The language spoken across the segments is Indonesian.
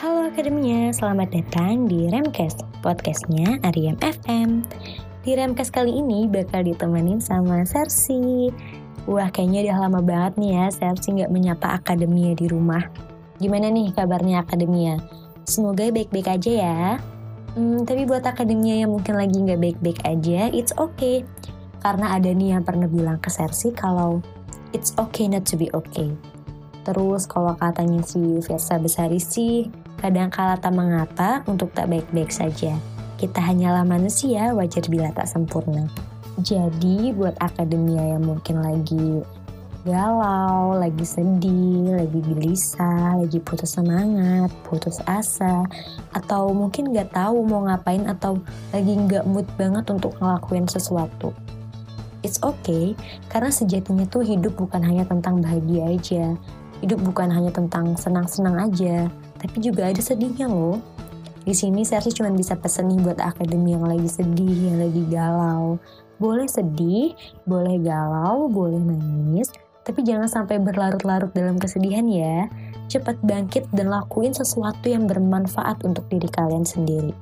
Halo Akademia, selamat datang di Remcast, podcastnya Ariem FM. Di Remcast kali ini bakal ditemenin sama Sersi. Wah kayaknya udah lama banget nih ya Sersi nggak menyapa Akademia di rumah. Gimana nih kabarnya Akademia? Semoga baik-baik aja ya. Hmm, tapi buat Akademia yang mungkin lagi nggak baik-baik aja, it's okay. Karena ada nih yang pernah bilang ke Sersi kalau it's okay not to be okay. Terus kalau katanya si Versa Besari sih, kadang kala tak mengapa untuk tak baik-baik saja. Kita hanyalah manusia, wajar bila tak sempurna. Jadi buat akademia yang mungkin lagi galau, lagi sedih, lagi gelisah, lagi putus semangat, putus asa, atau mungkin gak tahu mau ngapain atau lagi gak mood banget untuk ngelakuin sesuatu. It's okay, karena sejatinya tuh hidup bukan hanya tentang bahagia aja, hidup bukan hanya tentang senang-senang aja, tapi juga ada sedihnya loh. Di sini saya cuma bisa pesen nih buat akademi yang lagi sedih, yang lagi galau. Boleh sedih, boleh galau, boleh nangis, tapi jangan sampai berlarut-larut dalam kesedihan ya. Cepat bangkit dan lakuin sesuatu yang bermanfaat untuk diri kalian sendiri.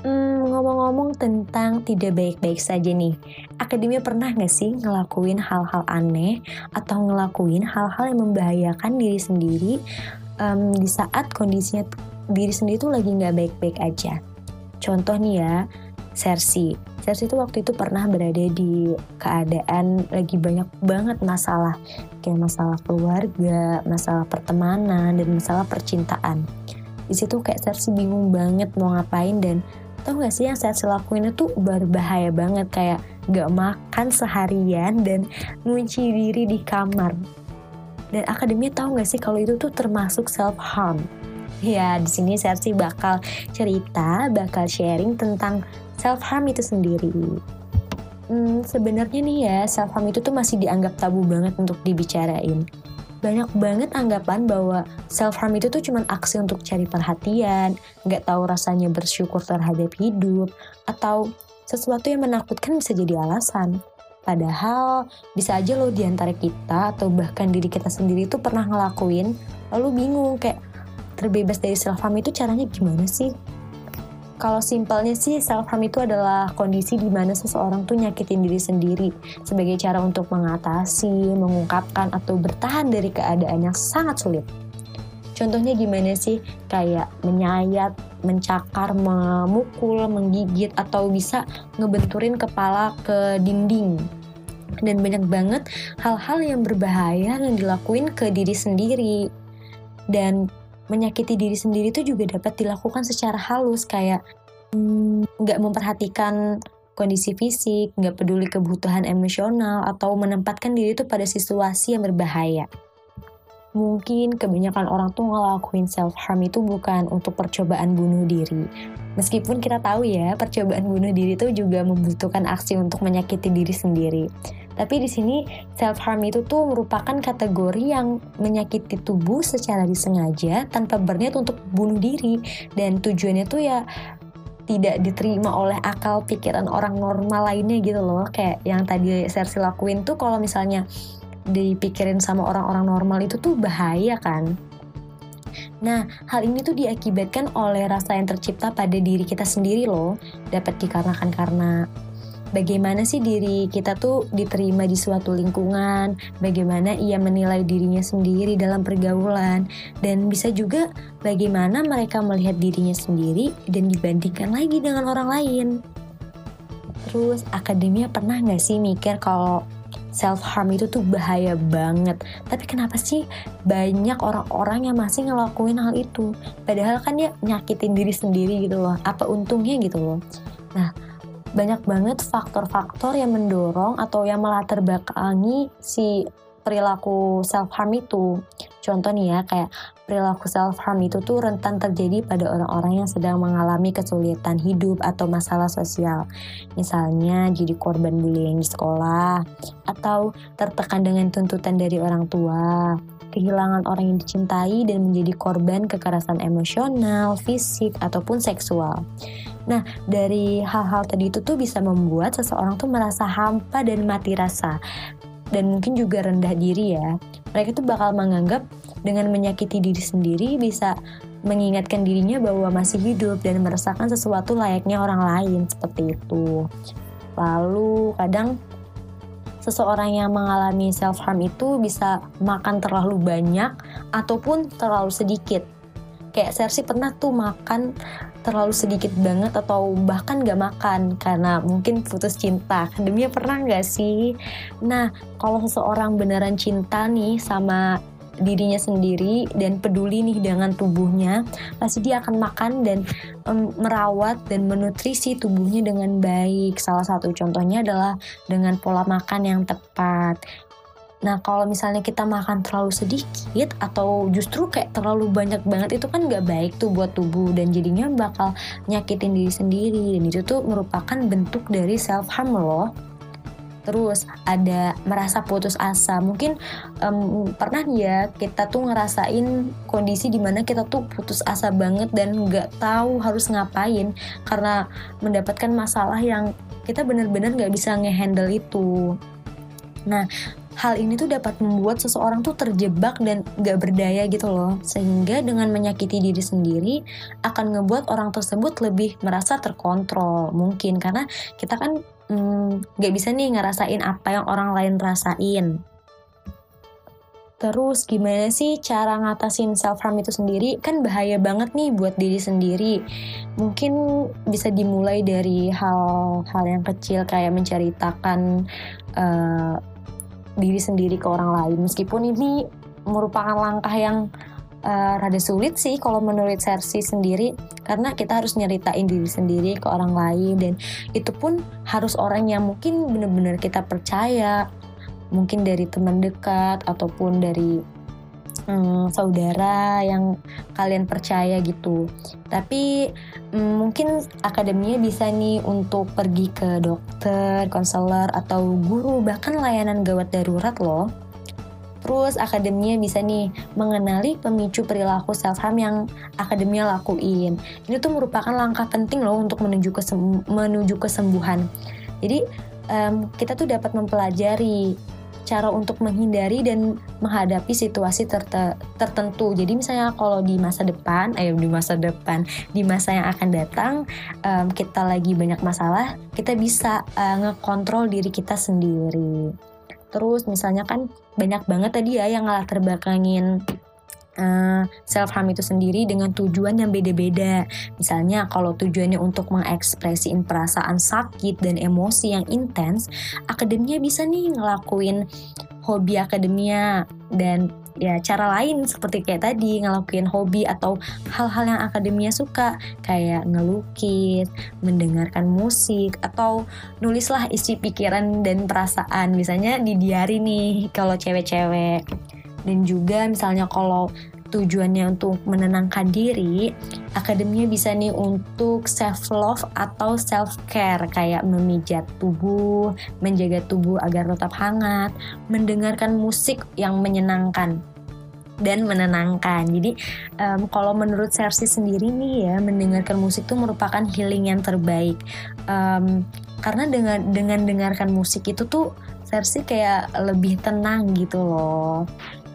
Hmm, ngomong-ngomong tentang tidak baik-baik saja nih, akademia pernah gak sih ngelakuin hal-hal aneh atau ngelakuin hal-hal yang membahayakan diri sendiri um, di saat kondisinya diri sendiri tuh lagi nggak baik-baik aja. Contoh nih ya, Sersi. Sersi itu waktu itu pernah berada di keadaan lagi banyak banget masalah, kayak masalah keluarga, masalah pertemanan, dan masalah percintaan. Di situ kayak Sersi bingung banget mau ngapain dan tau gak sih yang saya lakuin itu berbahaya banget kayak gak makan seharian dan ngunci diri di kamar dan akademi tahu gak sih kalau itu tuh termasuk self harm ya di sini saya bakal cerita bakal sharing tentang self harm itu sendiri. Hmm, sebenarnya nih ya self harm itu tuh masih dianggap tabu banget untuk dibicarain. Banyak banget anggapan bahwa self harm itu tuh cuma aksi untuk cari perhatian, nggak tahu rasanya bersyukur terhadap hidup, atau sesuatu yang menakutkan bisa jadi alasan. Padahal bisa aja loh di antara kita atau bahkan diri kita sendiri itu pernah ngelakuin, lalu bingung kayak terbebas dari self harm itu caranya gimana sih? Kalau simpelnya sih self harm itu adalah kondisi di mana seseorang tuh nyakitin diri sendiri sebagai cara untuk mengatasi, mengungkapkan atau bertahan dari keadaan yang sangat sulit. Contohnya gimana sih? Kayak menyayat, mencakar, memukul, menggigit atau bisa ngebenturin kepala ke dinding. Dan banyak banget hal-hal yang berbahaya yang dilakuin ke diri sendiri. Dan menyakiti diri sendiri itu juga dapat dilakukan secara halus kayak hmm, nggak hmm, memperhatikan kondisi fisik, nggak peduli kebutuhan emosional, atau menempatkan diri itu pada situasi yang berbahaya. Mungkin kebanyakan orang tuh ngelakuin self harm itu bukan untuk percobaan bunuh diri. Meskipun kita tahu ya, percobaan bunuh diri itu juga membutuhkan aksi untuk menyakiti diri sendiri. Tapi di sini self harm itu tuh merupakan kategori yang menyakiti tubuh secara disengaja tanpa berniat untuk bunuh diri. Dan tujuannya tuh ya tidak diterima oleh akal pikiran orang normal lainnya gitu loh. Kayak yang tadi Sersi lakuin tuh kalau misalnya dipikirin sama orang-orang normal itu tuh bahaya kan. Nah, hal ini tuh diakibatkan oleh rasa yang tercipta pada diri kita sendiri loh. Dapat dikarenakan karena bagaimana sih diri kita tuh diterima di suatu lingkungan, bagaimana ia menilai dirinya sendiri dalam pergaulan, dan bisa juga bagaimana mereka melihat dirinya sendiri dan dibandingkan lagi dengan orang lain. Terus, akademia pernah nggak sih mikir kalau self harm itu tuh bahaya banget. Tapi kenapa sih banyak orang-orang yang masih ngelakuin hal itu? Padahal kan dia nyakitin diri sendiri gitu loh. Apa untungnya gitu loh? Nah, banyak banget faktor-faktor yang mendorong atau yang melatar belakangi si perilaku self harm itu. Contoh nih ya, kayak perilaku self harm itu tuh rentan terjadi pada orang-orang yang sedang mengalami kesulitan hidup atau masalah sosial. Misalnya jadi korban bullying di sekolah atau tertekan dengan tuntutan dari orang tua, kehilangan orang yang dicintai dan menjadi korban kekerasan emosional, fisik ataupun seksual. Nah, dari hal-hal tadi itu tuh bisa membuat seseorang tuh merasa hampa dan mati rasa. Dan mungkin juga rendah diri ya. Mereka tuh bakal menganggap dengan menyakiti diri sendiri bisa mengingatkan dirinya bahwa masih hidup dan merasakan sesuatu layaknya orang lain seperti itu. Lalu kadang seseorang yang mengalami self harm itu bisa makan terlalu banyak ataupun terlalu sedikit. Kayak Sersi pernah tuh makan terlalu sedikit banget atau bahkan gak makan karena mungkin putus cinta. Demi pernah gak sih? Nah, kalau seseorang beneran cinta nih sama dirinya sendiri dan peduli nih dengan tubuhnya, pasti dia akan makan dan um, merawat dan menutrisi tubuhnya dengan baik. Salah satu contohnya adalah dengan pola makan yang tepat. Nah kalau misalnya kita makan terlalu sedikit atau justru kayak terlalu banyak banget itu kan nggak baik tuh buat tubuh dan jadinya bakal nyakitin diri sendiri. Dan itu tuh merupakan bentuk dari self harm loh terus ada merasa putus asa. Mungkin um, pernah ya kita tuh ngerasain kondisi di mana kita tuh putus asa banget dan nggak tahu harus ngapain karena mendapatkan masalah yang kita benar-benar nggak bisa ngehandle itu. Nah hal ini tuh dapat membuat seseorang tuh terjebak dan gak berdaya gitu loh sehingga dengan menyakiti diri sendiri akan ngebuat orang tersebut lebih merasa terkontrol mungkin karena kita kan hmm, gak bisa nih ngerasain apa yang orang lain rasain. Terus gimana sih cara ngatasin self harm itu sendiri? Kan bahaya banget nih buat diri sendiri. Mungkin bisa dimulai dari hal-hal yang kecil kayak menceritakan uh, diri sendiri ke orang lain. Meskipun ini merupakan langkah yang uh, rada sulit sih kalau menurut Sersi sendiri karena kita harus nyeritain diri sendiri ke orang lain dan itu pun harus orang yang mungkin benar-benar kita percaya mungkin dari teman dekat ataupun dari hmm, saudara yang kalian percaya gitu. Tapi hmm, mungkin akademinya bisa nih untuk pergi ke dokter, konselor atau guru bahkan layanan gawat darurat loh. Terus akademinya bisa nih mengenali pemicu perilaku self harm yang akademinya lakuin. Ini tuh merupakan langkah penting loh untuk menuju kesem menuju kesembuhan. Jadi um, kita tuh dapat mempelajari cara untuk menghindari dan menghadapi situasi tertentu. Jadi misalnya kalau di masa depan, ayo di masa depan, di masa yang akan datang, um, kita lagi banyak masalah, kita bisa uh, ngekontrol diri kita sendiri. Terus misalnya kan banyak banget tadi ya yang ngalah terbelakangin eh, self harm itu sendiri dengan tujuan yang beda-beda. Misalnya kalau tujuannya untuk mengekspresiin perasaan sakit dan emosi yang intens, akademia bisa nih ngelakuin hobi akademia dan ya cara lain seperti kayak tadi ngelakuin hobi atau hal-hal yang akademia suka kayak ngelukis, mendengarkan musik atau nulislah isi pikiran dan perasaan. Misalnya di diary nih kalau cewek-cewek dan juga misalnya kalau tujuannya untuk menenangkan diri, akademia bisa nih untuk self love atau self care kayak memijat tubuh, menjaga tubuh agar tetap hangat, mendengarkan musik yang menyenangkan dan menenangkan. Jadi um, kalau menurut Sersi sendiri nih ya mendengarkan musik itu merupakan healing yang terbaik. Um, karena dengan dengan dengarkan musik itu tuh Sersi kayak lebih tenang gitu loh.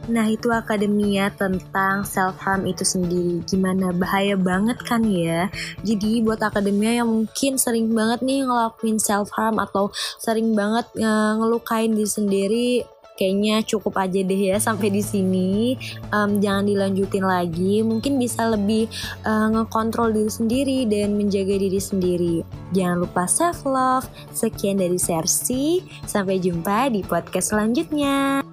Nah itu akademia tentang self harm itu sendiri. Gimana? Bahaya banget kan ya? Jadi buat akademia yang mungkin sering banget nih ngelakuin self harm Atau sering banget uh, ngelukain diri sendiri kayaknya cukup aja deh ya sampai di sini. Um, jangan dilanjutin lagi. Mungkin bisa lebih uh, ngekontrol diri sendiri dan menjaga diri sendiri. Jangan lupa self love sekian dari Sersi. Sampai jumpa di podcast selanjutnya